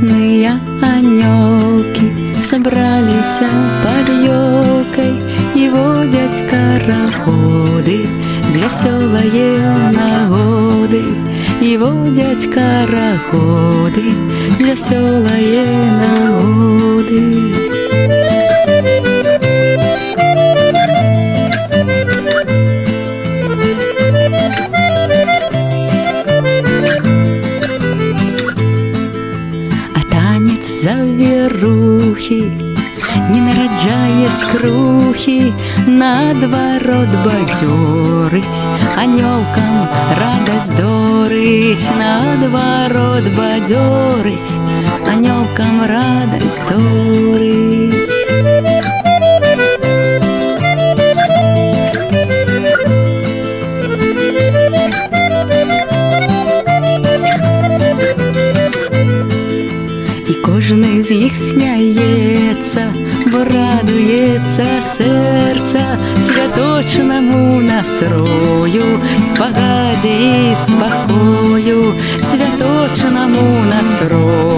Бесплотные анелки Собрались под елкой И водят караходы С веселые нагоды. И водят караходы С веселые нагоды. Завірухи, не нараджає скрухи, надворот бадьорить, анёлкам радость дорить, надворот бадьорить, анёлкам радость дорить. кожен з їх сміється, бо радується серця святочному настрою, спогаді і спокою, святочному настрою,